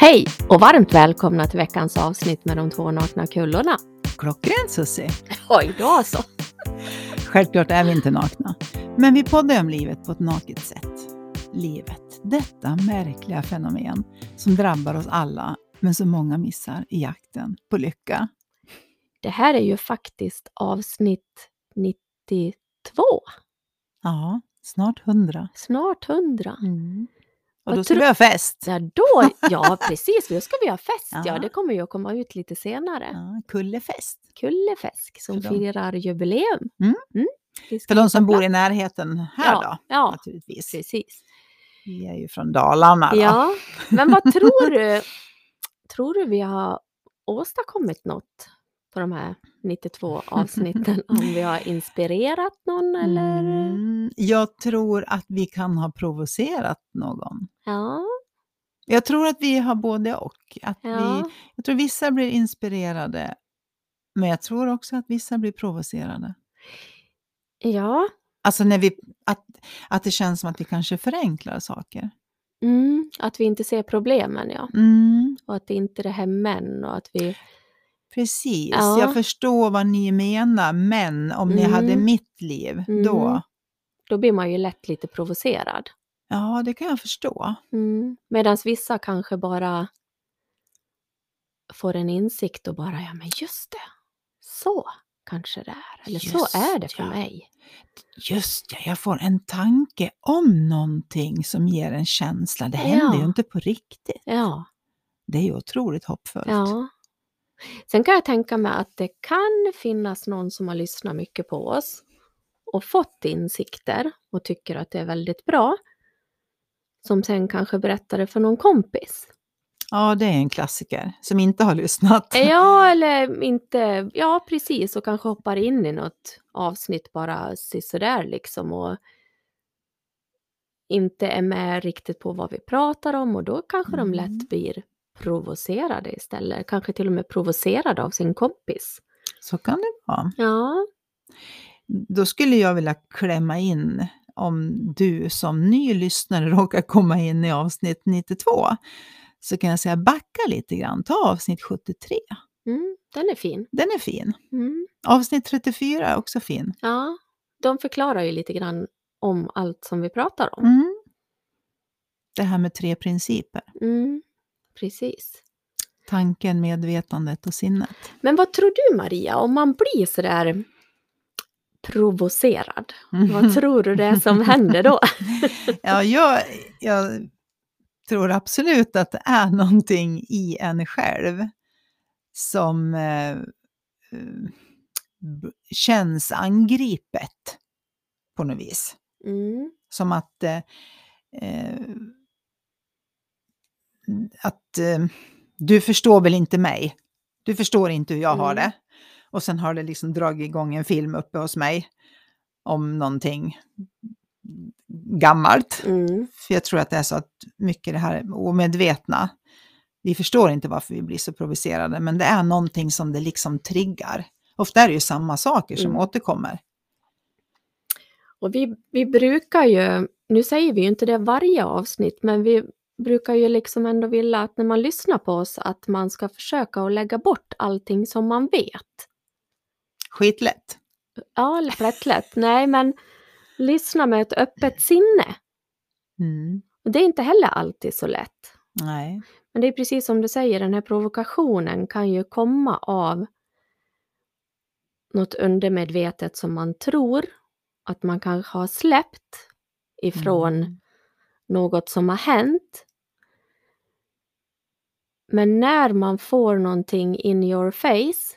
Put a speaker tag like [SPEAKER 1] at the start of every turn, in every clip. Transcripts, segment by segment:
[SPEAKER 1] Hej och varmt välkomna till veckans avsnitt med de två nakna kullorna.
[SPEAKER 2] Klockrent Susie!
[SPEAKER 1] Oj då alltså!
[SPEAKER 2] Självklart är vi inte nakna, men vi poddar om livet på ett naket sätt. Livet, detta märkliga fenomen som drabbar oss alla, men som många missar i jakten på lycka.
[SPEAKER 1] Det här är ju faktiskt avsnitt 92,
[SPEAKER 2] Ja, snart hundra.
[SPEAKER 1] snart 100.
[SPEAKER 2] Och då ska vi ha fest.
[SPEAKER 1] Ja, då, ja precis, då ska vi ha fest. Ja,
[SPEAKER 2] Ja.
[SPEAKER 1] det kommer ju att komma ut lite senare.
[SPEAKER 2] Ja, kullefest.
[SPEAKER 1] Kullefesk som firar jubileum.
[SPEAKER 2] Mm.
[SPEAKER 1] Ska
[SPEAKER 2] För de som bor i närheten här
[SPEAKER 1] Ja,
[SPEAKER 2] då,
[SPEAKER 1] ja.
[SPEAKER 2] naturligtvis.
[SPEAKER 1] Precis.
[SPEAKER 2] Vi är ju från Dalarna då.
[SPEAKER 1] Ja, men vad tror du? Tror du vi har åstadkommit något på de här 92 avsnitten? Om vi har inspirerat någon eller?
[SPEAKER 2] Mm, jag tror att vi kan ha provocerat någon.
[SPEAKER 1] Ja,
[SPEAKER 2] Jag tror att vi har både och. Att vi,
[SPEAKER 1] ja,
[SPEAKER 2] jag tror vissa blir inspirerade, men jag tror också att vissa blir provocerade.
[SPEAKER 1] ja.
[SPEAKER 2] Alltså när vi, att, att det känns som att vi kanske förenklar saker.
[SPEAKER 1] Mm, att vi inte ser problemen, ja.
[SPEAKER 2] Mm,
[SPEAKER 1] Och att det inte är det här men och att vi...
[SPEAKER 2] precis,
[SPEAKER 1] Ja.
[SPEAKER 2] jag förstår vad ni menar, men om ni hade
[SPEAKER 1] Mm.
[SPEAKER 2] mitt liv,
[SPEAKER 1] Mm.
[SPEAKER 2] då...
[SPEAKER 1] Då blir man ju lätt lite provocerad.
[SPEAKER 2] Ja, det kan jag förstå.
[SPEAKER 1] Mm. Medan vissa kanske bara får en insikt och bara, ja men just det, så kanske det är. Eller så
[SPEAKER 2] Just
[SPEAKER 1] är det för
[SPEAKER 2] ja.
[SPEAKER 1] mig.
[SPEAKER 2] Just ja, jag får en tanke om någonting som ger en känsla. Det händer ju
[SPEAKER 1] Ja.
[SPEAKER 2] inte på riktigt.
[SPEAKER 1] Ja.
[SPEAKER 2] Det är ju otroligt hoppfullt.
[SPEAKER 1] Ja. Sen kan jag tänka mig att det kan finnas någon som har lyssnat mycket på oss och fått insikter och tycker att det är väldigt bra. Som sen kanske berättar det för någon kompis.
[SPEAKER 2] Ja, det är en klassiker som inte har lyssnat.
[SPEAKER 1] Ja, eller inte, ja precis, och kanske hoppar in i något avsnitt bara sådär liksom och inte är med riktigt på vad vi pratar om och då kanske de
[SPEAKER 2] Mm.
[SPEAKER 1] lätt blir provocerade istället. Kanske till och med provocerade av sin kompis.
[SPEAKER 2] Så kan det vara.
[SPEAKER 1] Ja,
[SPEAKER 2] Då skulle jag vilja klämma in om du som ny lyssnare råkar komma in i avsnitt 92. Så kan jag säga backa lite grann, ta avsnitt 73.
[SPEAKER 1] mm, den är fin.
[SPEAKER 2] Den är fin.
[SPEAKER 1] Mm.
[SPEAKER 2] Avsnitt 34 är också fin.
[SPEAKER 1] Ja, de förklarar ju lite grann om allt som vi pratar om.
[SPEAKER 2] Mm. Det här med tre principer.
[SPEAKER 1] Mm, precis.
[SPEAKER 2] Tanken, medvetandet och sinnet.
[SPEAKER 1] Men vad tror du Maria, om man blir sådär provocerad? Vad tror du det är som händer då?
[SPEAKER 2] Ja, jag, jag tror absolut att det är någonting i en själv som eh, känns angripet på något vis.
[SPEAKER 1] Mm,
[SPEAKER 2] Som att, eh, eh, att eh, du förstår väl inte mig. Du förstår inte hur jag har
[SPEAKER 1] Mm.
[SPEAKER 2] det. Och sen har det liksom dragit igång en film uppe hos mig om någonting gammalt.
[SPEAKER 1] mm,
[SPEAKER 2] För jag tror att det är så att mycket det här omedvetna, vi förstår inte varför vi blir så provocerade, men det är någonting som det liksom triggar. Ofta är det ju samma saker som
[SPEAKER 1] Mm.
[SPEAKER 2] återkommer.
[SPEAKER 1] Och vi, vi brukar ju, nu säger vi ju inte det varje avsnitt, men vi brukar ju liksom ändå vilja att när man lyssnar på oss att man ska försöka att lägga bort allting som man vet.
[SPEAKER 2] Skitlätt.
[SPEAKER 1] Ja, eller plättlätt. Nej, men lyssna med ett öppet sinne.
[SPEAKER 2] Mm.
[SPEAKER 1] Och det är inte heller alltid så lätt.
[SPEAKER 2] Nej.
[SPEAKER 1] Men det är precis som du säger, den här provokationen kan ju komma av något undermedvetet som man tror att man kanske har släppt ifrån
[SPEAKER 2] Mm.
[SPEAKER 1] något som har hänt. Men när man får någonting in your face,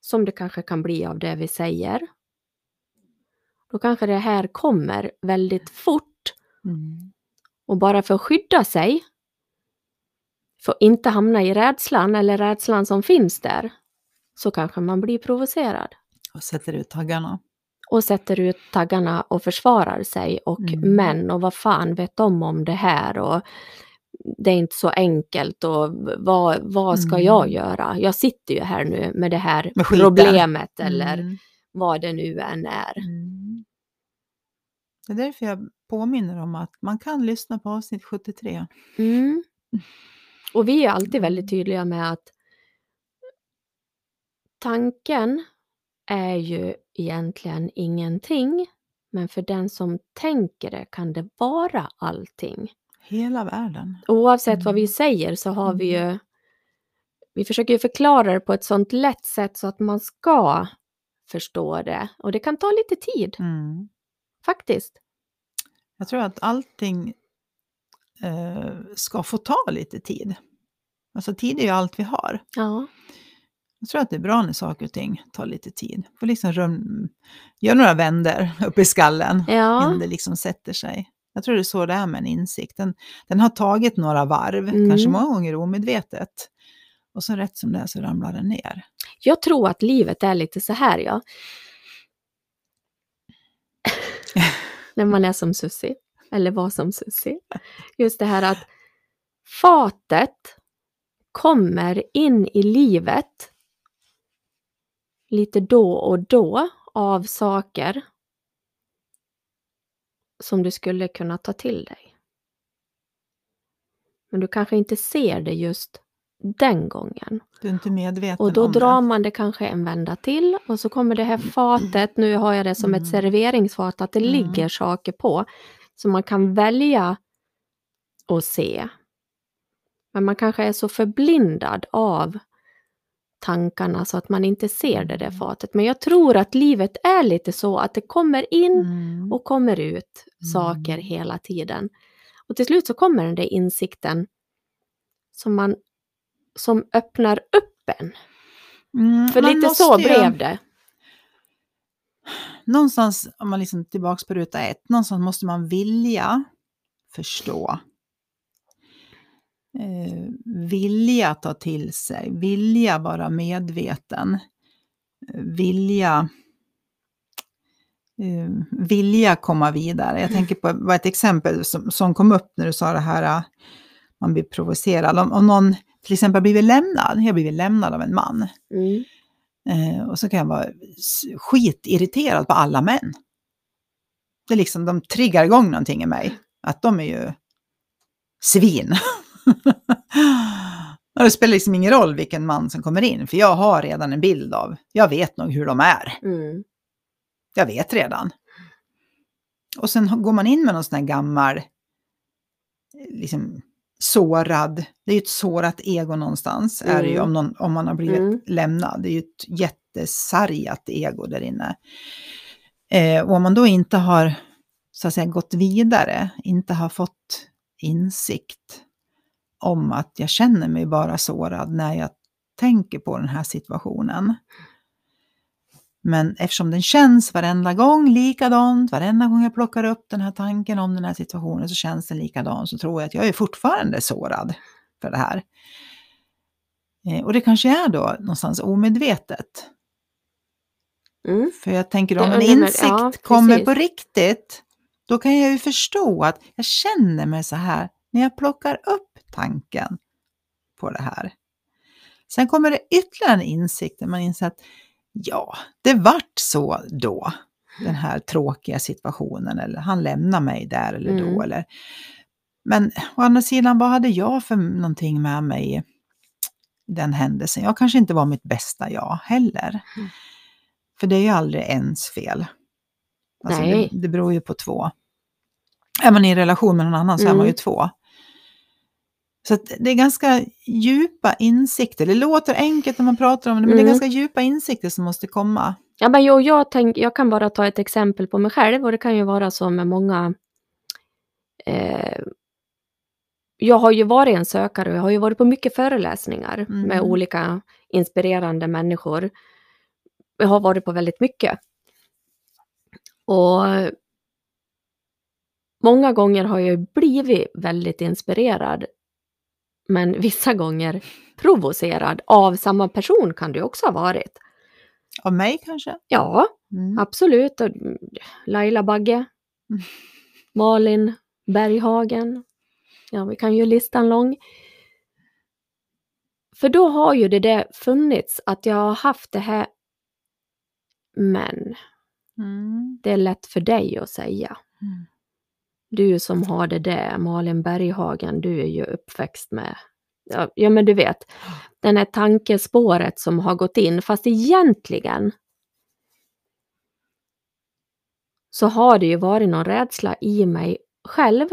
[SPEAKER 1] som det kanske kan bli av det vi säger, då kanske det här kommer väldigt fort
[SPEAKER 2] Mm.
[SPEAKER 1] och bara för att skydda sig, för att inte hamna i rädslan eller rädslan som finns där, så kanske man blir provocerad
[SPEAKER 2] Och sätter ut taggarna.
[SPEAKER 1] och sätter ut taggarna och försvarar sig och
[SPEAKER 2] Mm.
[SPEAKER 1] män och vad fan vet de om det här och det är inte så enkelt och vad, vad ska
[SPEAKER 2] Mm.
[SPEAKER 1] jag göra? Jag sitter ju här nu med det här
[SPEAKER 2] Med
[SPEAKER 1] problemet eller
[SPEAKER 2] Mm.
[SPEAKER 1] vad det nu än är.
[SPEAKER 2] Mm. Det är därför jag påminner om att man kan lyssna på avsnitt 73.
[SPEAKER 1] Mm. Och vi är alltid väldigt tydliga med att tanken är ju egentligen ingenting, men för den som tänker det kan det vara allting.
[SPEAKER 2] Hela världen.
[SPEAKER 1] Oavsett vad vi
[SPEAKER 2] Mm.
[SPEAKER 1] säger så har vi
[SPEAKER 2] Mm.
[SPEAKER 1] ju... Vi försöker ju förklara det på ett sånt lätt sätt så att man ska förstå det. Och det kan ta lite tid,
[SPEAKER 2] Mm.
[SPEAKER 1] faktiskt.
[SPEAKER 2] Jag tror att allting eh, ska få ta lite tid. Alltså tid är ju allt vi har.
[SPEAKER 1] Ja.
[SPEAKER 2] Jag tror att det är bra när saker och ting tar lite tid. Får liksom rum, gör några vänder upp i skallen
[SPEAKER 1] Ja.
[SPEAKER 2] innan det liksom sätter sig. Jag tror det är så det är med en insikt. Den, den har tagit några varv,
[SPEAKER 1] Mm.
[SPEAKER 2] kanske många gånger omedvetet. Och så rätt som det är så ramlar den ner.
[SPEAKER 1] Jag tror att livet är lite så här, ja. När man är som Sussi, eller var som Sussi. Just det här att fatet kommer in i livet lite då och då av saker som du skulle kunna ta till dig. Men du kanske inte ser det just den gången.
[SPEAKER 2] Du är inte medveten
[SPEAKER 1] Och då
[SPEAKER 2] om
[SPEAKER 1] drar
[SPEAKER 2] det.
[SPEAKER 1] man det kanske en vända till och så kommer det här fatet, nu har jag det som ett
[SPEAKER 2] Mm.
[SPEAKER 1] serveringsfat, att det
[SPEAKER 2] Mm.
[SPEAKER 1] ligger saker på. Så man kan välja att se. Men man kanske är så förblindad av tankarna så att man inte ser det där fatet. Men jag tror att livet är lite så att det kommer in
[SPEAKER 2] Mm.
[SPEAKER 1] och kommer ut saker
[SPEAKER 2] Mm.
[SPEAKER 1] hela tiden. Och till slut så kommer den där insikten som, man, som öppnar upp en.
[SPEAKER 2] Mm,
[SPEAKER 1] För lite så blev det.
[SPEAKER 2] Någonstans, om man liksom tillbaks på ruta ett, någonstans måste man vilja förstå. Eh, vilja ta till sig, vilja vara medveten. Eh, vilja, eh, vilja komma vidare. Jag tänker på vad ett exempel som, som kom upp när du sa det här, man blir provocerad. Om, om någon till exempel har blivit lämnad, jag har blivit lämnad av en man.
[SPEAKER 1] Mm.
[SPEAKER 2] Eh, och så kan jag vara skitirriterad på alla män. Det är liksom, de triggar igång någonting i mig. Att de är ju svin. och det spelar liksom ingen roll vilken man som kommer in, för jag har redan en bild av, jag vet nog hur de är.
[SPEAKER 1] Mm.
[SPEAKER 2] Jag vet redan. Och sen går man in med någon sån här gammal, liksom sårad, det är ju ett sårat ego någonstans, är det ju
[SPEAKER 1] Mm.
[SPEAKER 2] om, någon, om man har blivit
[SPEAKER 1] Mm.
[SPEAKER 2] lämnad. Det är ju ett jättesargat ego där inne. Eh, och om man då inte har, så att säga, gått vidare, inte har fått insikt om att jag känner mig bara sårad när jag tänker på den här situationen. Men eftersom den känns varenda gång likadant, varenda gång jag plockar upp den här tanken om den här situationen så känns den likadan, så tror jag att jag är fortfarande sårad för det här. Eh, och det kanske är då någonstans omedvetet.
[SPEAKER 1] Mm.
[SPEAKER 2] För jag tänker om en insikt
[SPEAKER 1] ja,
[SPEAKER 2] kommer på riktigt, då kan jag ju förstå att jag känner mig så här när jag plockar upp tanken på det här. Sen kommer det ytterligare en insikt där man inser att ja, det vart så då, den här tråkiga situationen, eller han lämnar mig där eller då.
[SPEAKER 1] Mm.
[SPEAKER 2] Eller. Men å andra sidan, vad hade jag för någonting med mig i den händelsen? Jag kanske inte var mitt bästa jag heller.
[SPEAKER 1] Mm.
[SPEAKER 2] För det är ju aldrig ens fel. Alltså
[SPEAKER 1] Nej.
[SPEAKER 2] det, det beror ju på två. Är man i en relation med någon annan så är man ju
[SPEAKER 1] Mm.
[SPEAKER 2] två. Så att det är ganska djupa insikter. Det låter enkelt när man pratar om det, men det är
[SPEAKER 1] Mm.
[SPEAKER 2] ganska djupa insikter som måste komma.
[SPEAKER 1] Ja, men jag, jag, tänk, jag kan bara ta ett exempel på mig själv och det kan ju vara så med många. Eh, jag har ju varit en sökare och jag har ju varit på mycket föreläsningar
[SPEAKER 2] Mm.
[SPEAKER 1] med olika inspirerande människor. Jag har varit på väldigt mycket. Och många gånger har jag blivit väldigt inspirerad. Men vissa gånger provocerad av samma person kan det ju också ha varit.
[SPEAKER 2] Av mig kanske?
[SPEAKER 1] Ja,
[SPEAKER 2] Mm.
[SPEAKER 1] Absolut. Mm, Laila Bagge,
[SPEAKER 2] Mm.
[SPEAKER 1] Malin Berghagen. Ja, vi kan ju listan lång. För då har ju det där funnits att jag har haft det här. Men
[SPEAKER 2] Mm.
[SPEAKER 1] det är lätt för dig att säga.
[SPEAKER 2] Mm.
[SPEAKER 1] Du som har det där, Malin Berghagen, du är ju uppväxt med ja, men du vet, den här tankespåret som har gått in, fast egentligen så har det ju varit någon rädsla i mig själv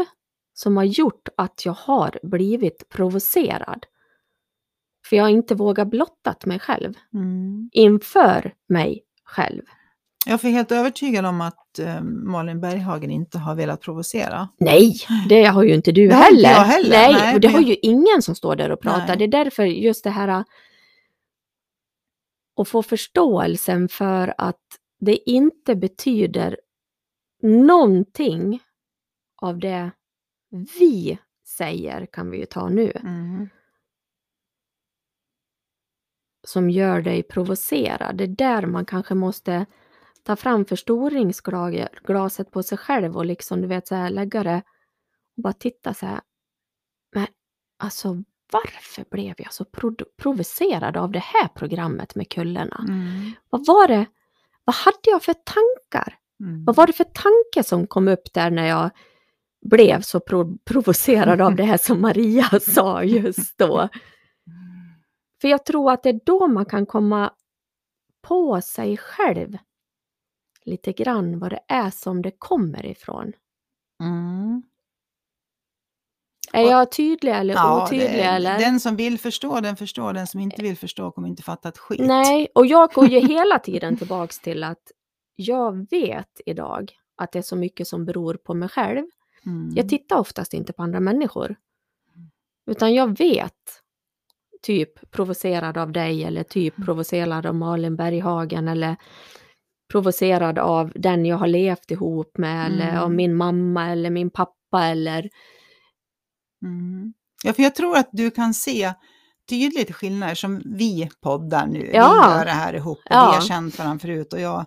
[SPEAKER 1] som har gjort att jag har blivit provocerad. För jag har inte vågat blottat mig själv
[SPEAKER 2] Mm.
[SPEAKER 1] inför mig själv.
[SPEAKER 2] Jag är helt övertygad om att eh, Malin Berghagen inte har velat provocera.
[SPEAKER 1] Nej, det har ju inte du
[SPEAKER 2] Det har inte
[SPEAKER 1] heller.
[SPEAKER 2] jag heller.
[SPEAKER 1] Nej,
[SPEAKER 2] Nej,
[SPEAKER 1] och det
[SPEAKER 2] men
[SPEAKER 1] har ju ingen som står där och pratar.
[SPEAKER 2] Nej.
[SPEAKER 1] Det är därför just det här att få förståelsen för att det inte betyder någonting av det vi säger, kan vi ju ta nu,
[SPEAKER 2] Mm.
[SPEAKER 1] som gör dig provocerad. Det är där man kanske måste ta fram förstoringsglaset på sig själv och liksom, du vet, så här, lägga det och bara titta så här. Men alltså, varför blev jag så pro- provocerad av det här programmet med kullarna?
[SPEAKER 2] Mm.
[SPEAKER 1] Vad var det? Vad hade jag för tankar?
[SPEAKER 2] Mm.
[SPEAKER 1] Vad var det för tanke som kom upp där när jag blev så pro- provocerad av det här som Maria sa just då? För jag tror att det är då man kan komma på sig själv lite grann vad det är som det kommer ifrån.
[SPEAKER 2] Mm.
[SPEAKER 1] Är
[SPEAKER 2] Och-
[SPEAKER 1] jag tydlig eller
[SPEAKER 2] Ja,
[SPEAKER 1] otydlig
[SPEAKER 2] det,
[SPEAKER 1] eller?
[SPEAKER 2] Den som vill förstå, den förstår. Den som inte vill förstå kommer inte fatta ett skit.
[SPEAKER 1] Nej, och jag går ju hela tiden tillbaks till att jag vet idag att det är så mycket som beror på mig själv.
[SPEAKER 2] Mm.
[SPEAKER 1] Jag tittar oftast inte på andra människor. Utan jag vet, typ provocerad av dig eller typ
[SPEAKER 2] Mm.
[SPEAKER 1] provocerad av Malin Berghagen eller provocerad av den jag har levt ihop med eller
[SPEAKER 2] Mm.
[SPEAKER 1] av min mamma eller min pappa eller
[SPEAKER 2] Mm. Ja, för jag tror att du kan se tydligt skillnader som vi poddar nu.
[SPEAKER 1] Ja.
[SPEAKER 2] Vi gör det här ihop och
[SPEAKER 1] Ja.
[SPEAKER 2] vi har känt varandra förut och jag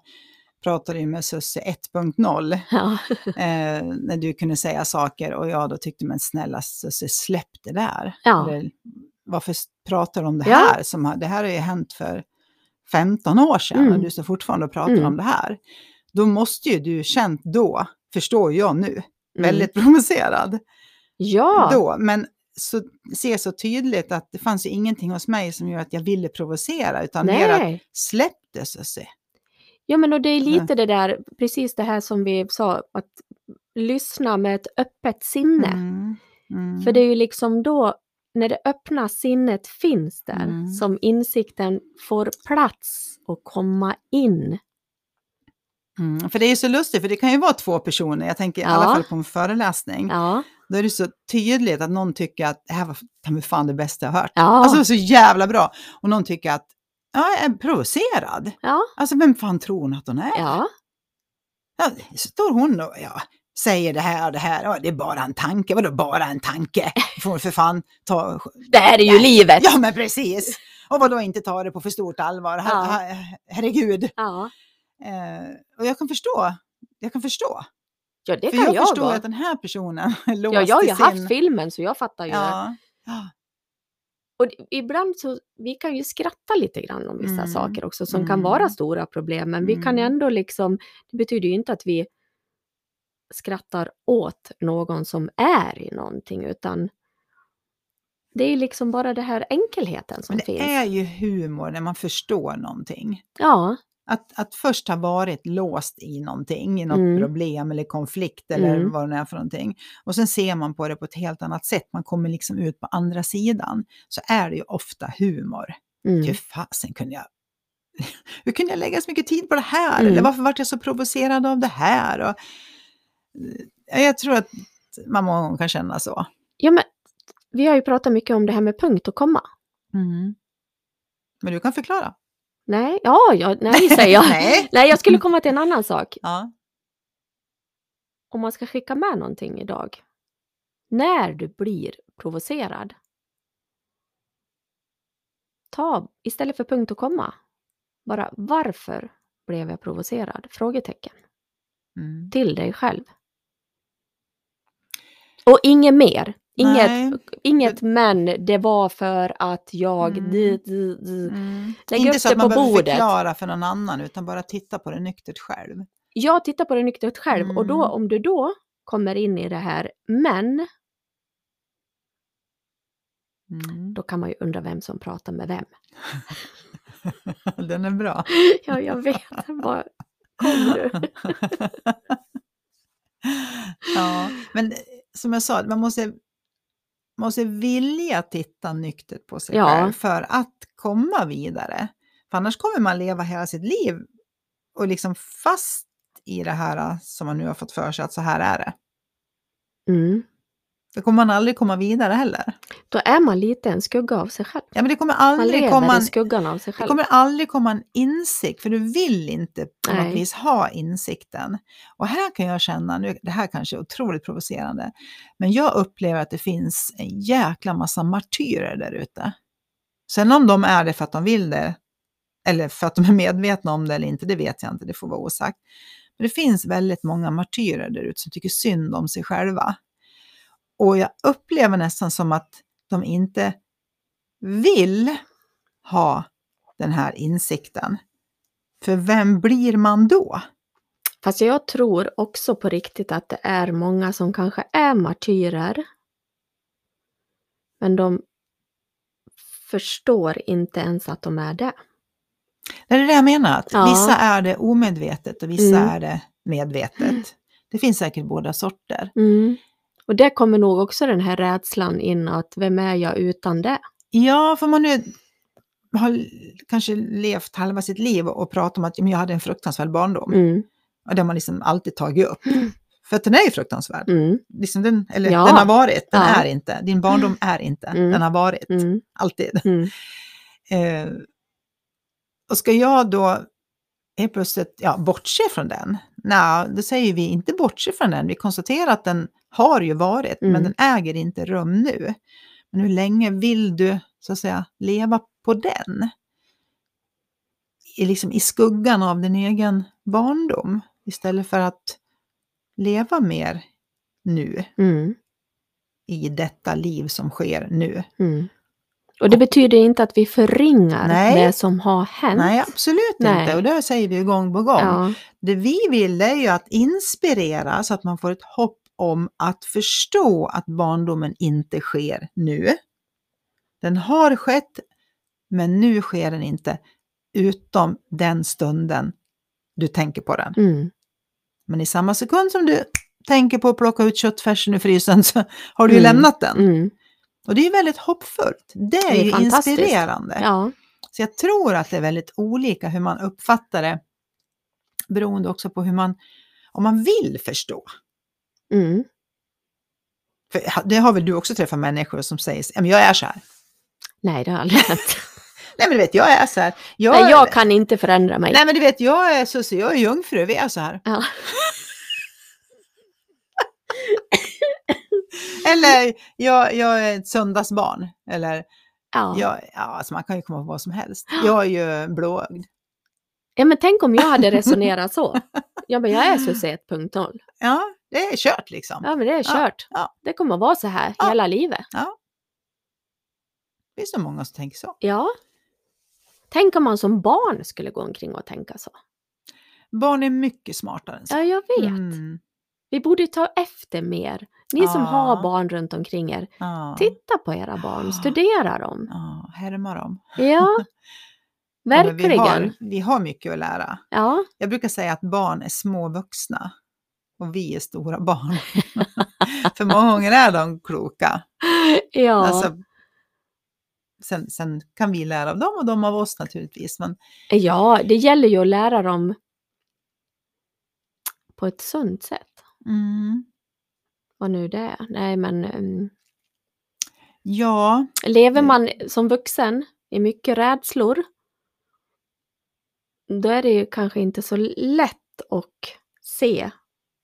[SPEAKER 2] pratade ju med Susse 1.0
[SPEAKER 1] ja,
[SPEAKER 2] eh, när du kunde säga saker och jag då tyckte men snälla Susse släpp det där.
[SPEAKER 1] Ja.
[SPEAKER 2] Eller, varför pratar du om det här? Som, det här har ju hänt för 15 år sedan och
[SPEAKER 1] Mm.
[SPEAKER 2] du står fortfarande och pratar
[SPEAKER 1] Mm.
[SPEAKER 2] om det här. Då måste ju du känt då, förstår jag nu,
[SPEAKER 1] mm.
[SPEAKER 2] väldigt provocerad
[SPEAKER 1] ja.
[SPEAKER 2] då, men så, ser så tydligt att det fanns ju ingenting hos mig som gör att jag ville provocera, utan mer att släpp det så se.
[SPEAKER 1] Ja, men och det är lite det där, precis det här som vi sa, att lyssna med ett öppet sinne.
[SPEAKER 2] Mm, mm,
[SPEAKER 1] För det är ju liksom då, när det öppna sinnet finns där,
[SPEAKER 2] Mm.
[SPEAKER 1] som insikten får plats och komma in.
[SPEAKER 2] mm, för det är ju så lustigt, för det kan ju vara två personer, jag tänker i alla
[SPEAKER 1] Ja.
[SPEAKER 2] fall på en föreläsning,
[SPEAKER 1] Ja,
[SPEAKER 2] då är det så tydligt att någon tycker att det här var ta fan det bästa jag hört.
[SPEAKER 1] ja,
[SPEAKER 2] Alltså det var så jävla bra. Och någon tycker att ja, jag är provocerad.
[SPEAKER 1] ja,
[SPEAKER 2] Alltså vem fan tror hon att hon är?
[SPEAKER 1] ja,
[SPEAKER 2] Ja, står hon och ja, säger det här och det här, det är bara en tanke, vadå bara en tanke? Får för fan ta...
[SPEAKER 1] det här är ju
[SPEAKER 2] Nej.
[SPEAKER 1] livet!
[SPEAKER 2] Ja men precis! Och vadå inte ta det på för stort allvar, Her,
[SPEAKER 1] Ja.
[SPEAKER 2] her, herregud.
[SPEAKER 1] Ja,
[SPEAKER 2] Eh, och jag kan förstå, jag kan förstå.
[SPEAKER 1] ja det
[SPEAKER 2] för
[SPEAKER 1] kan
[SPEAKER 2] jag,
[SPEAKER 1] jag,
[SPEAKER 2] förstår
[SPEAKER 1] då.
[SPEAKER 2] att den här personen låst
[SPEAKER 1] Ja, jag har ju
[SPEAKER 2] sin...
[SPEAKER 1] haft filmen så jag fattar ju.
[SPEAKER 2] Ja, ja,
[SPEAKER 1] Och ibland så, vi kan ju skratta lite grann om vissa
[SPEAKER 2] Mm,
[SPEAKER 1] saker också som
[SPEAKER 2] mm.
[SPEAKER 1] kan vara stora problem, men vi kan
[SPEAKER 2] Mm.
[SPEAKER 1] ändå liksom, det betyder ju inte att vi skrattar åt någon som är i någonting, utan det är liksom bara det här enkelheten som
[SPEAKER 2] det
[SPEAKER 1] finns.
[SPEAKER 2] är ju humor när man förstår någonting.
[SPEAKER 1] Ja,
[SPEAKER 2] Att, att först ha varit låst i någonting, i något
[SPEAKER 1] Mm.
[SPEAKER 2] problem eller konflikt eller
[SPEAKER 1] Mm.
[SPEAKER 2] vad det är för någonting. Och sen ser man på det på ett helt annat sätt, man kommer liksom ut på andra sidan. Så är det ju ofta humor.
[SPEAKER 1] mm.
[SPEAKER 2] Hur fasen kunde jag... Hur kunde jag lägga så mycket tid på det här?
[SPEAKER 1] Mm.
[SPEAKER 2] Eller varför vart jag så provocerad av det här? Och, jag tror att man många gånger kan känna så.
[SPEAKER 1] ja men vi har ju pratat mycket om det här med punkt och komma.
[SPEAKER 2] Mm. Men du kan förklara.
[SPEAKER 1] Nej, ja, ja nej säger jag.
[SPEAKER 2] Nej.
[SPEAKER 1] nej, jag skulle komma till en annan sak.
[SPEAKER 2] Ja.
[SPEAKER 1] om man ska skicka med någonting idag. När du blir provocerad. Ta istället för punkt och komma. Bara varför blev jag provocerad? Frågetecken.
[SPEAKER 2] Mm.
[SPEAKER 1] Till dig själv. Och inget mer. Inget,
[SPEAKER 2] Nej.
[SPEAKER 1] inget men, det var för att jag...
[SPEAKER 2] Mm.
[SPEAKER 1] Di, di, di.
[SPEAKER 2] Mm. Inte så att man behöver
[SPEAKER 1] bordet.
[SPEAKER 2] förklara för någon annan, utan bara titta på det nyktert själv.
[SPEAKER 1] Jag tittar på det nyktert själv och då,
[SPEAKER 2] Mm.
[SPEAKER 1] om du då kommer in i det här men,
[SPEAKER 2] Mm.
[SPEAKER 1] då kan man ju undra vem som pratar med vem.
[SPEAKER 2] Den är bra.
[SPEAKER 1] Ja, jag vet. Bara, kom du.
[SPEAKER 2] ja, men som jag sa, man måste, måste vilja titta nyktert på sig
[SPEAKER 1] Ja.
[SPEAKER 2] själv för att komma vidare. För annars kommer man leva hela sitt liv och liksom fast i det här som man nu har fått för sig att så här är det.
[SPEAKER 1] Mm.
[SPEAKER 2] Då kommer man aldrig komma vidare heller.
[SPEAKER 1] Då är man lite en skugga av sig själv.
[SPEAKER 2] Ja, men det kommer
[SPEAKER 1] Man
[SPEAKER 2] aldrig
[SPEAKER 1] lever
[SPEAKER 2] komma
[SPEAKER 1] i
[SPEAKER 2] en,
[SPEAKER 1] skuggan av sig
[SPEAKER 2] det
[SPEAKER 1] själv.
[SPEAKER 2] kommer aldrig komma en insikt, för du vill inte på något vis ha insikten. Och här kan jag känna, nu, det här kanske är otroligt provocerande, men jag upplever att det finns en jäkla massa martyrer där ute. Sen om de är det för att de vill det, eller för att de är medvetna om det eller inte, det vet jag inte, det får vara osagt. Men det finns väldigt många martyrer där ute som tycker synd om sig själva. Och jag upplever nästan som att de inte vill ha den här insikten. För vem blir man då?
[SPEAKER 1] Fast jag tror också på riktigt att det är många som kanske är martyrer. Men de förstår inte ens att de är det.
[SPEAKER 2] Det är det jag menar, att
[SPEAKER 1] Ja.
[SPEAKER 2] vissa är det omedvetet och vissa
[SPEAKER 1] Mm.
[SPEAKER 2] är det medvetet. Det finns säkert båda sorter.
[SPEAKER 1] Mm. Och det kommer nog också den här rädslan in att vem är jag utan det?
[SPEAKER 2] Ja, för man nu har kanske levt halva sitt liv och pratat om att "Ja, men jag hade en fruktansvärd barndom.
[SPEAKER 1] Mm.
[SPEAKER 2] Och det har man liksom alltid tagit upp. För att den är ju fruktansvärd.
[SPEAKER 1] Mm.
[SPEAKER 2] Liksom den, eller
[SPEAKER 1] Ja.
[SPEAKER 2] den har varit, den
[SPEAKER 1] Ja.
[SPEAKER 2] är inte. Din barndom är inte,
[SPEAKER 1] Mm.
[SPEAKER 2] den har varit.
[SPEAKER 1] Mm.
[SPEAKER 2] Alltid.
[SPEAKER 1] Mm.
[SPEAKER 2] Eh, och ska jag då helt plötsligt ja, bortse från den? Nej, då säger vi inte bortse från den. Vi konstaterar att den har ju varit,
[SPEAKER 1] Mm.
[SPEAKER 2] men den äger inte rum nu. Men hur länge vill du så att säga leva på den? I, liksom, I skuggan av din egen barndom istället för att leva mer nu
[SPEAKER 1] Mm.
[SPEAKER 2] i detta liv som sker nu.
[SPEAKER 1] Mm. Och det betyder inte att vi förringar
[SPEAKER 2] Nej.
[SPEAKER 1] det som har hänt.
[SPEAKER 2] Nej, absolut
[SPEAKER 1] Nej.
[SPEAKER 2] inte. Och det säger vi ju gång på gång.
[SPEAKER 1] Ja.
[SPEAKER 2] Det vi vill är ju att inspirera så att man får ett hopp om att förstå att barndomen inte sker nu. Den har skett, men nu sker den inte, utom den stunden du tänker på den.
[SPEAKER 1] Mm.
[SPEAKER 2] Men i samma sekund som du tänker på att plocka ut köttfärsen ur frysen så har du ju
[SPEAKER 1] Mm.
[SPEAKER 2] lämnat den.
[SPEAKER 1] Mm.
[SPEAKER 2] Och det är väldigt hoppfullt. Det är,
[SPEAKER 1] är
[SPEAKER 2] ju inspirerande.
[SPEAKER 1] Ja.
[SPEAKER 2] Så jag tror att det är väldigt olika hur man uppfattar det, beroende också på hur man, om man vill förstå.
[SPEAKER 1] Mm.
[SPEAKER 2] För det har väl du också träffat människor som säger, "Ja, men jag är så här.
[SPEAKER 1] Nej, det har aldrig hänt.
[SPEAKER 2] Nej men du vet, jag är så här. Jag,
[SPEAKER 1] Nej, jag kan inte förändra mig.
[SPEAKER 2] nej men du vet, jag är så jag är jungfru, vi är så här.
[SPEAKER 1] Ja.
[SPEAKER 2] Eller jag, jag är ett söndagsbarn. Eller
[SPEAKER 1] Ja.
[SPEAKER 2] jag, ja, alltså man kan ju komma på vad som helst. Jag är ju blåögd.
[SPEAKER 1] ja, men tänk om jag hade resonerat så. Ja, men jag är Susie 1.0.
[SPEAKER 2] Ja, det är kört liksom.
[SPEAKER 1] Ja, men det är kört.
[SPEAKER 2] ja.
[SPEAKER 1] Det kommer att vara så här
[SPEAKER 2] Ja.
[SPEAKER 1] hela livet.
[SPEAKER 2] Det är så många som tänker så.
[SPEAKER 1] Ja. Tänk om man som barn skulle gå omkring och tänka så.
[SPEAKER 2] Barn är mycket smartare än så.
[SPEAKER 1] Ja, jag vet.
[SPEAKER 2] Mm,
[SPEAKER 1] Vi borde ta efter mer. Ni som
[SPEAKER 2] Ja.
[SPEAKER 1] har barn runt omkring er,
[SPEAKER 2] ja.
[SPEAKER 1] titta på era barn,
[SPEAKER 2] Ja.
[SPEAKER 1] studera dem.
[SPEAKER 2] Ja, härma dem.
[SPEAKER 1] Ja,
[SPEAKER 2] Ja, men Vi
[SPEAKER 1] verkligen.
[SPEAKER 2] har, vi har mycket att lära.
[SPEAKER 1] Ja,
[SPEAKER 2] Jag brukar säga att barn är små vuxna och vi är stora barn. För många gånger är de kloka.
[SPEAKER 1] ja.
[SPEAKER 2] Alltså, sen, sen kan vi lära av dem och de av oss naturligtvis. Men
[SPEAKER 1] ja, det gäller ju att lära dem på ett sunt sätt.
[SPEAKER 2] mm,
[SPEAKER 1] Vad nu det är. Nej, men um,
[SPEAKER 2] ja,
[SPEAKER 1] lever man som vuxen i mycket rädslor, då är det ju kanske inte så lätt att se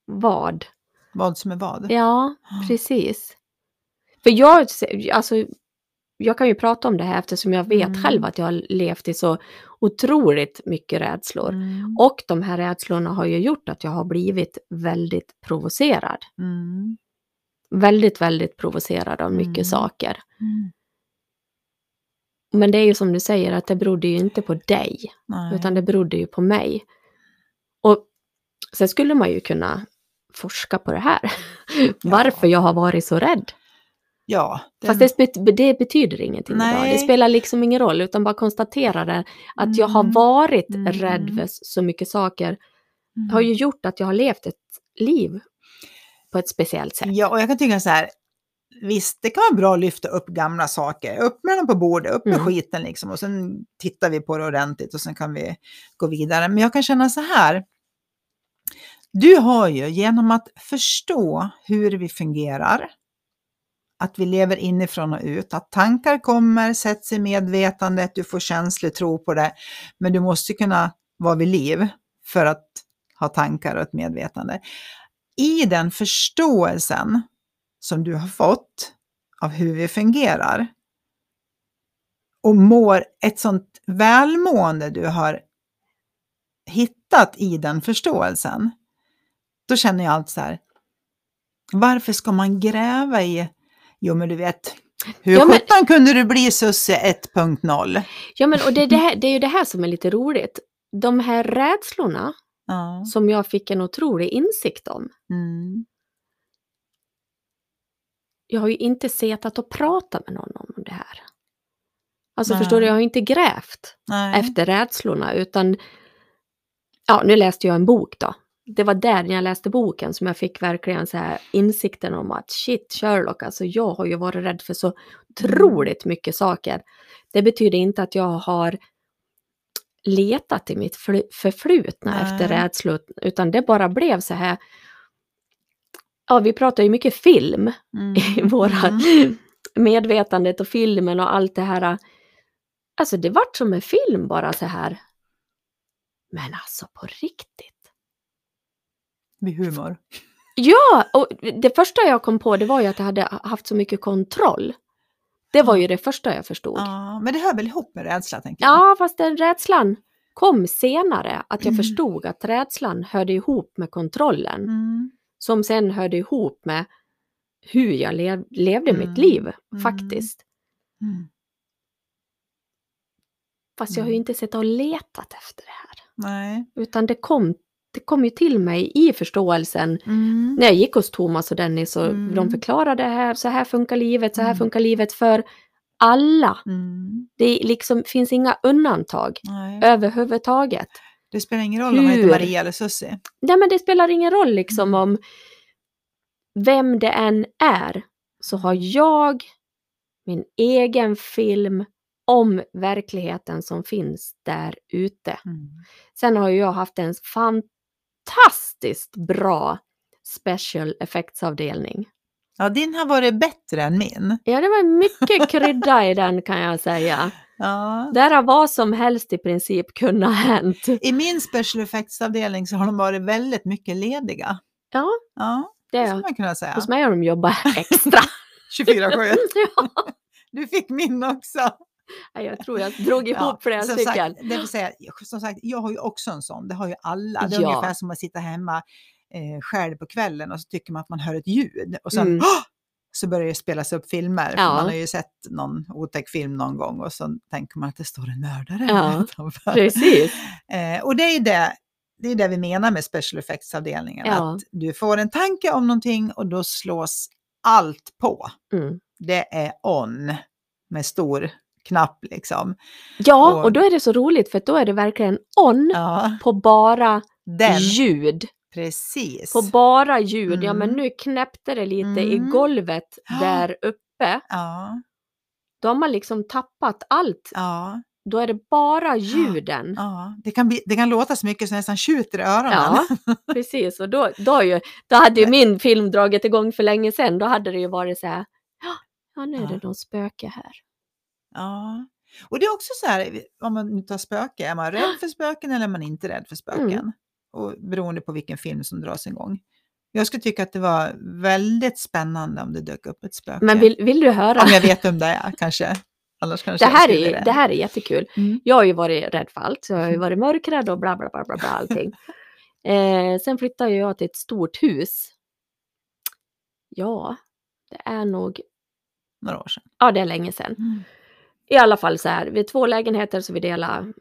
[SPEAKER 1] vad.
[SPEAKER 2] vad som är vad.
[SPEAKER 1] Ja, precis. För jag, alltså, jag kan ju prata om det här eftersom jag vet
[SPEAKER 2] Mm.
[SPEAKER 1] själv att jag har levt i så otroligt mycket rädslor.
[SPEAKER 2] Mm,
[SPEAKER 1] Och de här rädslorna har ju gjort att jag har blivit väldigt provocerad.
[SPEAKER 2] mm,
[SPEAKER 1] Väldigt, väldigt provocerad av mycket
[SPEAKER 2] Mm.
[SPEAKER 1] saker.
[SPEAKER 2] mm.
[SPEAKER 1] Men det är ju som du säger att det berodde ju inte på dig,
[SPEAKER 2] Nej.
[SPEAKER 1] utan det berodde ju på mig. Och sen skulle man ju kunna forska på det här. Varför jag har varit så rädd.
[SPEAKER 2] Ja. den-
[SPEAKER 1] Fast det, det betyder ingenting idag. Det
[SPEAKER 2] Nej.
[SPEAKER 1] spelar liksom ingen roll, utan bara konstatera det. Att jag har
[SPEAKER 2] Mm.
[SPEAKER 1] varit
[SPEAKER 2] Mm.
[SPEAKER 1] rädd för så mycket saker
[SPEAKER 2] Mm.
[SPEAKER 1] har ju gjort att jag har levt ett liv på ett speciellt sätt.
[SPEAKER 2] Ja, och jag kan tycka så här, visst det kan vara bra att lyfta upp gamla saker, upp med dem på bordet, upp med
[SPEAKER 1] Mm.
[SPEAKER 2] skiten liksom och sen tittar vi på det ordentligt och sen kan vi gå vidare. Men jag kan känna så här, du har ju genom att förstå hur vi fungerar, att vi lever inifrån och ut, att tankar kommer, sätts i medvetandet, du får känslor, tro på det, men du måste kunna vara vid liv för att ha tankar och ett medvetande. I den förståelsen som du har fått av hur vi fungerar och mår ett sånt välmående du har hittat i den förståelsen, då känner jag allt så här, varför ska man gräva i, jo men du vet, hur
[SPEAKER 1] Ja, men-
[SPEAKER 2] sjutton kunde du bli Susse 1.0?
[SPEAKER 1] Ja, men och det, är det, här, det är ju det här som är lite roligt. De här rädslorna
[SPEAKER 2] Ja.
[SPEAKER 1] som jag fick en otrolig insikt om.
[SPEAKER 2] Mm.
[SPEAKER 1] Jag har ju inte setat och pratat med någon om det här. Alltså
[SPEAKER 2] Nej.
[SPEAKER 1] förstår du, jag har inte grävt
[SPEAKER 2] Nej.
[SPEAKER 1] efter rädslorna utan ja, nu läste jag en bok då. Det var där när jag läste boken som jag fick verkligen så här insikten om att shit Sherlock, alltså jag har ju varit rädd för så otroligt mycket saker. Det betyder inte att jag har letat i mitt förflutna
[SPEAKER 2] Nej.
[SPEAKER 1] efter rädslor, utan det bara blev så här. Ja, vi pratar ju mycket film i
[SPEAKER 2] Mm.
[SPEAKER 1] våra
[SPEAKER 2] Mm.
[SPEAKER 1] medvetandet och filmen och allt det här. Alltså det vart som en film bara så här. Men alltså på riktigt.
[SPEAKER 2] Med humor.
[SPEAKER 1] Ja, och det första jag kom på det var ju att jag hade haft så mycket kontroll. Det var ju det första jag förstod. Ja,
[SPEAKER 2] Ja, men det hör väl ihop med rädsla, tänker jag.
[SPEAKER 1] fast den rädslan kom senare. Att jag
[SPEAKER 2] Mm.
[SPEAKER 1] förstod att rädslan hörde ihop med kontrollen.
[SPEAKER 2] Mm.
[SPEAKER 1] Som sen hörde ihop med hur jag lev, levde
[SPEAKER 2] Mm.
[SPEAKER 1] mitt liv
[SPEAKER 2] Mm.
[SPEAKER 1] faktiskt.
[SPEAKER 2] Mm.
[SPEAKER 1] Fast jag har ju
[SPEAKER 2] Mm.
[SPEAKER 1] inte sett och letat efter det här.
[SPEAKER 2] Nej.
[SPEAKER 1] Utan det kom, det kom ju till mig i förståelsen
[SPEAKER 2] Mm.
[SPEAKER 1] när jag gick hos Thomas och Dennis och
[SPEAKER 2] Mm.
[SPEAKER 1] de förklarade det här, så här funkar livet, så här
[SPEAKER 2] Mm.
[SPEAKER 1] funkar livet för alla.
[SPEAKER 2] Mm.
[SPEAKER 1] Det liksom finns inga undantag
[SPEAKER 2] Nej.
[SPEAKER 1] överhuvudtaget.
[SPEAKER 2] Det spelar ingen roll om man heter
[SPEAKER 1] Hur?
[SPEAKER 2] Maria eller Susie.
[SPEAKER 1] Nej men det spelar ingen roll liksom
[SPEAKER 2] Mm.
[SPEAKER 1] om vem det än är, så har jag min egen film om verkligheten som finns där ute.
[SPEAKER 2] Mm.
[SPEAKER 1] Sen har jag haft en fantastiskt bra special effects-avdelning.
[SPEAKER 2] Ja, din har varit bättre än min.
[SPEAKER 1] Ja, det var mycket krydda i den kan jag säga.
[SPEAKER 2] Ja.
[SPEAKER 1] Där har vad som helst i princip kunnat hänt.
[SPEAKER 2] I min special effects-avdelning så har de varit väldigt mycket lediga.
[SPEAKER 1] Ja,
[SPEAKER 2] Ja,
[SPEAKER 1] det
[SPEAKER 2] det skulle man kunna säga.
[SPEAKER 1] Hos mig har de jobbat extra.
[SPEAKER 2] 24-7.
[SPEAKER 1] ja,
[SPEAKER 2] Du fick min också.
[SPEAKER 1] Jag tror jag drog ihop
[SPEAKER 2] Ja,
[SPEAKER 1] flera stycken.
[SPEAKER 2] Sagt, det vill säga, som sagt, jag har ju också en sån. Det har ju alla. Det är
[SPEAKER 1] Ja.
[SPEAKER 2] ungefär som att sitta hemma eh, själv på kvällen och så tycker man att man hör ett ljud. Och sen
[SPEAKER 1] Mm.
[SPEAKER 2] Så börjar det spelas upp filmer.
[SPEAKER 1] Ja.
[SPEAKER 2] Man har ju sett någon otäck film någon gång och så tänker man att det står en mördare
[SPEAKER 1] Ja,
[SPEAKER 2] utanför.
[SPEAKER 1] Precis.
[SPEAKER 2] Eh, och det är det, det är det vi menar med special effects-avdelningen.
[SPEAKER 1] Ja.
[SPEAKER 2] Att du får en tanke om någonting och då slås allt på.
[SPEAKER 1] Mm.
[SPEAKER 2] Det är on med stor knapp liksom.
[SPEAKER 1] Ja,
[SPEAKER 2] Och-
[SPEAKER 1] och då är det så roligt för då är det verkligen on
[SPEAKER 2] Ja,
[SPEAKER 1] på bara
[SPEAKER 2] den.
[SPEAKER 1] ljud.
[SPEAKER 2] Precis.
[SPEAKER 1] På bara ljud. Ja, men
[SPEAKER 2] Mm.
[SPEAKER 1] nu knäppte det lite i
[SPEAKER 2] Mm.
[SPEAKER 1] golvet
[SPEAKER 2] Ja.
[SPEAKER 1] där uppe.
[SPEAKER 2] Ja,
[SPEAKER 1] Då har man liksom tappat allt.
[SPEAKER 2] ja,
[SPEAKER 1] Då är det bara ljuden.
[SPEAKER 2] ja. Det, kan bli, det kan låta så mycket så nästan tjuter i öronen.
[SPEAKER 1] Ja, precis. Och då, då, ju, då hade ju min film dragit igång för länge sedan. Då hade det ju varit så här, "Ja, nu är det någon spöke här.
[SPEAKER 2] Ja. Och det är också så här, om man nu tar spöke, är man rädd för spöken eller är man inte rädd för spöken?
[SPEAKER 1] Mm.
[SPEAKER 2] Och beroende på vilken film som dras igång. Jag skulle tycka att det var väldigt spännande om det dök upp ett spöke.
[SPEAKER 1] Men vill, vill du höra?
[SPEAKER 2] Om jag vet vem det är kanske. Annars kanske
[SPEAKER 1] Det här, är, det här är jättekul.
[SPEAKER 2] Mm.
[SPEAKER 1] Jag har ju varit rädd för allt. Så jag har ju varit mörkrädd och bla bla bla bla, bla allting. Eh, sen flyttade jag till ett stort hus. Ja, det är nog,
[SPEAKER 2] Några år sedan.
[SPEAKER 1] ja det är länge sedan.
[SPEAKER 2] Mm.
[SPEAKER 1] I alla fall så här, vi är två lägenheter så vi delar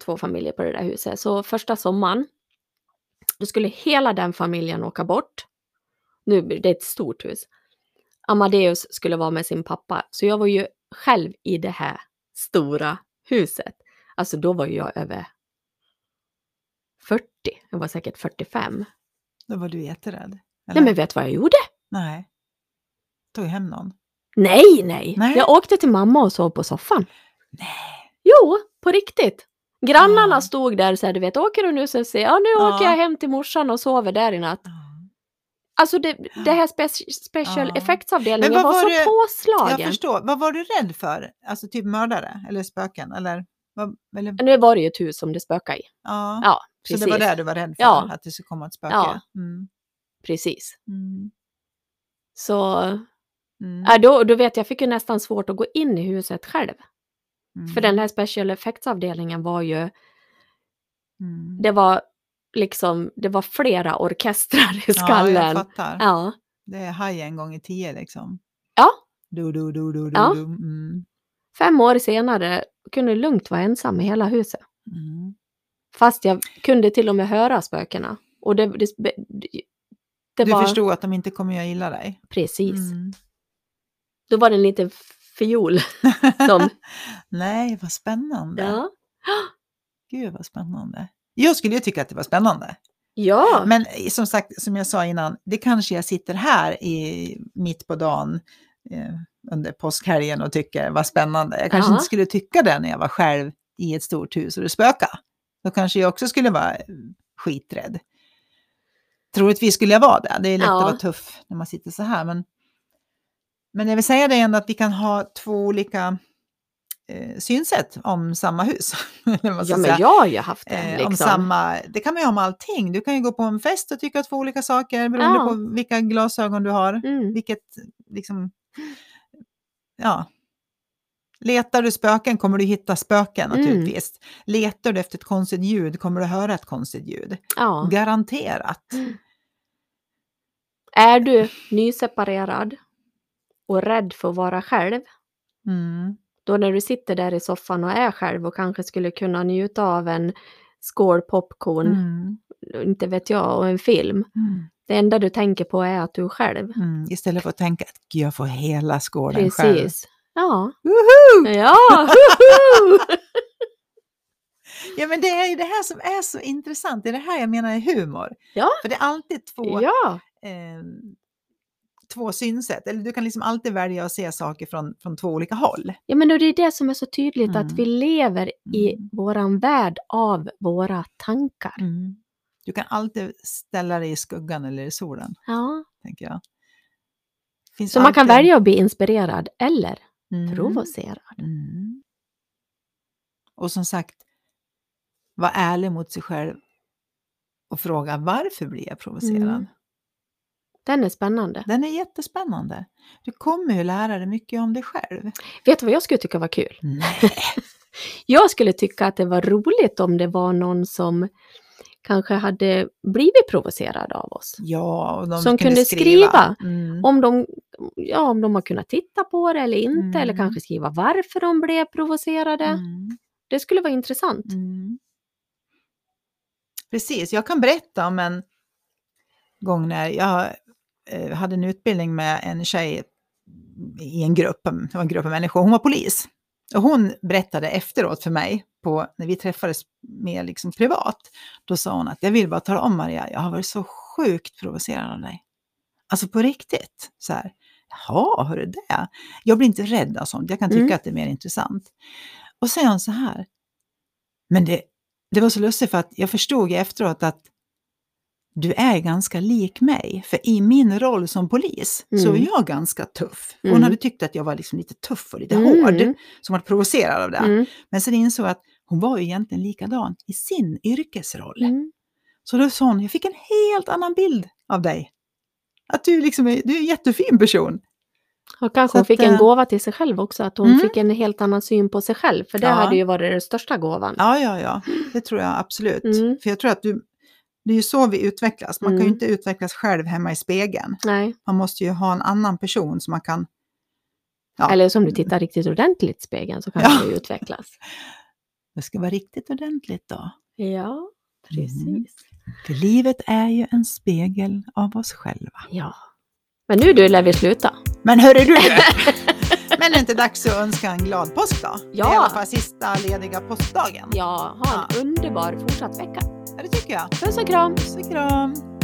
[SPEAKER 1] två familjer på det där huset. Så första sommaren, då skulle hela den familjen åka bort. Nu, det är ett stort hus. Amadeus skulle vara med sin pappa. Så jag var ju själv i det här stora huset. Alltså då var jag över 40. Jag var säkert 45.
[SPEAKER 2] Då var du jätterädd.
[SPEAKER 1] Nej men vet du vad jag gjorde?
[SPEAKER 2] Nej. Tog hem någon?
[SPEAKER 1] Nej, nej,
[SPEAKER 2] Nej.
[SPEAKER 1] Jag åkte till mamma och sov på soffan.
[SPEAKER 2] Nej.
[SPEAKER 1] Jo, på riktigt. Grannarna
[SPEAKER 2] Ja.
[SPEAKER 1] stod där och sa, du vet, åker du nu? Så säger, ja nu
[SPEAKER 2] Ja.
[SPEAKER 1] åker jag hem till morsan och sover där i natt.
[SPEAKER 2] Ja.
[SPEAKER 1] Alltså det, det här spe- special
[SPEAKER 2] Ja.
[SPEAKER 1] effects-avdelningen var,
[SPEAKER 2] var
[SPEAKER 1] så
[SPEAKER 2] det-
[SPEAKER 1] påslagen.
[SPEAKER 2] Jag förstår. Vad var du rädd för? Alltså typ mördare eller spöken? Eller, vad, eller,
[SPEAKER 1] Nu var det ju ett hus som det spökade i.
[SPEAKER 2] ja.
[SPEAKER 1] Ja,
[SPEAKER 2] Så
[SPEAKER 1] precis.
[SPEAKER 2] det var det du var rädd för?
[SPEAKER 1] Ja.
[SPEAKER 2] Att det skulle komma ett spöke?
[SPEAKER 1] Ja.
[SPEAKER 2] Mm.
[SPEAKER 1] Precis.
[SPEAKER 2] Mm.
[SPEAKER 1] Så
[SPEAKER 2] Mm.
[SPEAKER 1] äh, då, då vet jag, jag fick ju nästan svårt att gå in i huset själv.
[SPEAKER 2] Mm.
[SPEAKER 1] För den här special effects-avdelningen var ju,
[SPEAKER 2] Mm.
[SPEAKER 1] det var liksom, det var flera orkestrar i
[SPEAKER 2] Ja, jag
[SPEAKER 1] skallen.
[SPEAKER 2] fattar.
[SPEAKER 1] Ja,
[SPEAKER 2] Det är haj en gång i tio liksom.
[SPEAKER 1] ja.
[SPEAKER 2] Du, du, du, du,
[SPEAKER 1] Ja.
[SPEAKER 2] du. Mm.
[SPEAKER 1] Fem år senare kunde jag lugnt vara ensam i hela huset.
[SPEAKER 2] Mm.
[SPEAKER 1] Fast jag kunde till och med höra spökena. Och det, det, det, det
[SPEAKER 2] Du
[SPEAKER 1] var
[SPEAKER 2] förstod att de inte kommer göra illa dig?
[SPEAKER 1] precis.
[SPEAKER 2] Mm.
[SPEAKER 1] Då var det en liten fiol som,
[SPEAKER 2] Nej, vad spännande.
[SPEAKER 1] ja.
[SPEAKER 2] Gud vad spännande. Jag skulle ju tycka att det var spännande.
[SPEAKER 1] Ja,
[SPEAKER 2] Men eh, som sagt, som jag sa innan, det kanske jag sitter här i, mitt på dagen eh, under påskhelgen och tycker var spännande. Jag kanske
[SPEAKER 1] Ja.
[SPEAKER 2] inte skulle tycka det när jag var själv i ett stort hus och det spökade. Då kanske jag också skulle vara eh, skiträdd. Troligtvis skulle jag vara det. Det är lätt
[SPEAKER 1] Ja.
[SPEAKER 2] att vara tuff när man sitter så här. Men, men jag vill säga det ändå att vi kan ha två olika eh, synsätt om samma hus.
[SPEAKER 1] ja men jag har ju haft det.
[SPEAKER 2] Eh,
[SPEAKER 1] Liksom.
[SPEAKER 2] om samma, det kan man ju ha med allting. Du kan ju gå på en fest och tycka två olika saker beroende
[SPEAKER 1] Ja.
[SPEAKER 2] på vilka glasögon du har.
[SPEAKER 1] Mm.
[SPEAKER 2] Vilket, liksom, ja. Letar du spöken kommer du hitta spöken
[SPEAKER 1] Mm.
[SPEAKER 2] naturligtvis. Letar du efter ett konstigt ljud kommer du höra ett konstigt ljud.
[SPEAKER 1] Ja.
[SPEAKER 2] Garanterat.
[SPEAKER 1] Är du nyseparerad och rädd för att vara själv,
[SPEAKER 2] Mm.
[SPEAKER 1] då när du sitter där i soffan och är själv och kanske skulle kunna njuta av en skål popcorn,
[SPEAKER 2] Mm.
[SPEAKER 1] inte vet jag, och en film.
[SPEAKER 2] Mm.
[SPEAKER 1] Det enda du tänker på är att du är själv.
[SPEAKER 2] Mm. Istället för att tänka att "Gud, jag får hela skålen själv.
[SPEAKER 1] Precis. Ja.
[SPEAKER 2] Woho!
[SPEAKER 1] Ja! woho!
[SPEAKER 2] Ja, men det är ju det här som är så intressant. Det är det här jag menar är humor.
[SPEAKER 1] Ja.
[SPEAKER 2] För det är alltid två,
[SPEAKER 1] ja.
[SPEAKER 2] eh, två synsätt. Eller du kan liksom alltid välja att se saker från, från två olika håll.
[SPEAKER 1] ja, men då är det det som är så tydligt
[SPEAKER 2] Mm.
[SPEAKER 1] att vi lever i
[SPEAKER 2] Mm.
[SPEAKER 1] våran värld av våra tankar.
[SPEAKER 2] Du kan alltid ställa dig i skuggan eller i solen,
[SPEAKER 1] Ja.
[SPEAKER 2] tänker jag. Finns
[SPEAKER 1] Så man kan
[SPEAKER 2] alltid-
[SPEAKER 1] välja att bli inspirerad eller
[SPEAKER 2] Mm.
[SPEAKER 1] provocerad.
[SPEAKER 2] Mm. Och som sagt, var ärlig mot sig själv och fråga varför blir jag provocerad?
[SPEAKER 1] Mm. Den är spännande.
[SPEAKER 2] Den är jättespännande. Du kommer ju lära dig mycket om dig själv.
[SPEAKER 1] Vet du vad jag skulle tycka var kul?
[SPEAKER 2] Nej.
[SPEAKER 1] Jag skulle tycka att det var roligt om det var någon som kanske hade blivit provocerad av oss.
[SPEAKER 2] Ja, och de
[SPEAKER 1] Som kunde skriva.
[SPEAKER 2] Mm.
[SPEAKER 1] Om de, ja, om de har kunnat titta på det eller inte,
[SPEAKER 2] Mm.
[SPEAKER 1] eller kanske skriva varför de blev provocerade.
[SPEAKER 2] Mm.
[SPEAKER 1] Det skulle vara intressant.
[SPEAKER 2] Mm. Precis, jag kan berätta om en gång när jag hade en utbildning med en tjej i en grupp, det var en grupp av människor, hon var polis. Och hon berättade efteråt för mig, på, när vi träffades mer liksom privat, då sa hon att jag vill bara tala om Maria, jag har varit så sjukt provocerad av dig. Alltså på riktigt. Så här, Jaha, hörru det? Jag blir inte rädd av sånt, jag kan tycka
[SPEAKER 1] Mm.
[SPEAKER 2] att det är mer intressant. Och hon så här, men det, det var så lustigt för att jag förstod efteråt att du är ganska lik mig. För i min roll som polis så är
[SPEAKER 1] Mm.
[SPEAKER 2] jag ganska tuff. Hon
[SPEAKER 1] Mm.
[SPEAKER 2] hade tyckt att jag var liksom lite tuff och lite
[SPEAKER 1] Mm.
[SPEAKER 2] hård, som var provocerad av det.
[SPEAKER 1] Mm.
[SPEAKER 2] Men sen insåg jag att hon var ju egentligen likadan i sin yrkesroll.
[SPEAKER 1] Mm.
[SPEAKER 2] Så då sa hon, jag fick en helt annan bild av dig. Att du, liksom är, du är en jättefin person.
[SPEAKER 1] Och kanske
[SPEAKER 2] Så
[SPEAKER 1] hon fick
[SPEAKER 2] att,
[SPEAKER 1] en
[SPEAKER 2] eh,
[SPEAKER 1] gåva till sig själv också, att hon
[SPEAKER 2] Mm.
[SPEAKER 1] fick en helt annan syn på sig själv. För det
[SPEAKER 2] Ja.
[SPEAKER 1] hade ju varit den största gåvan.
[SPEAKER 2] Ja, ja, ja, det tror jag absolut.
[SPEAKER 1] Mm.
[SPEAKER 2] För jag tror att du, det är ju så vi utvecklas. Man kan ju
[SPEAKER 1] Mm.
[SPEAKER 2] inte utvecklas själv hemma i spegeln.
[SPEAKER 1] Nej.
[SPEAKER 2] Man måste ju ha en annan person som man kan... Ja.
[SPEAKER 1] Eller som du tittar riktigt ordentligt i spegeln så kan
[SPEAKER 2] Ja.
[SPEAKER 1] ju utvecklas.
[SPEAKER 2] Det ska vara riktigt ordentligt då.
[SPEAKER 1] Ja, precis.
[SPEAKER 2] Mm. För livet är ju en spegel av oss själva.
[SPEAKER 1] Ja. Men nu du lär vi sluta.
[SPEAKER 2] Men hörru du! Men är det inte dags att önska en glad påsk då?
[SPEAKER 1] Ja.
[SPEAKER 2] Det är i alla fall sista lediga påskdagen.
[SPEAKER 1] Ja, ha en underbar fortsatt vecka.
[SPEAKER 2] Det tycker jag.
[SPEAKER 1] Puss och kram!
[SPEAKER 2] Puss och kram!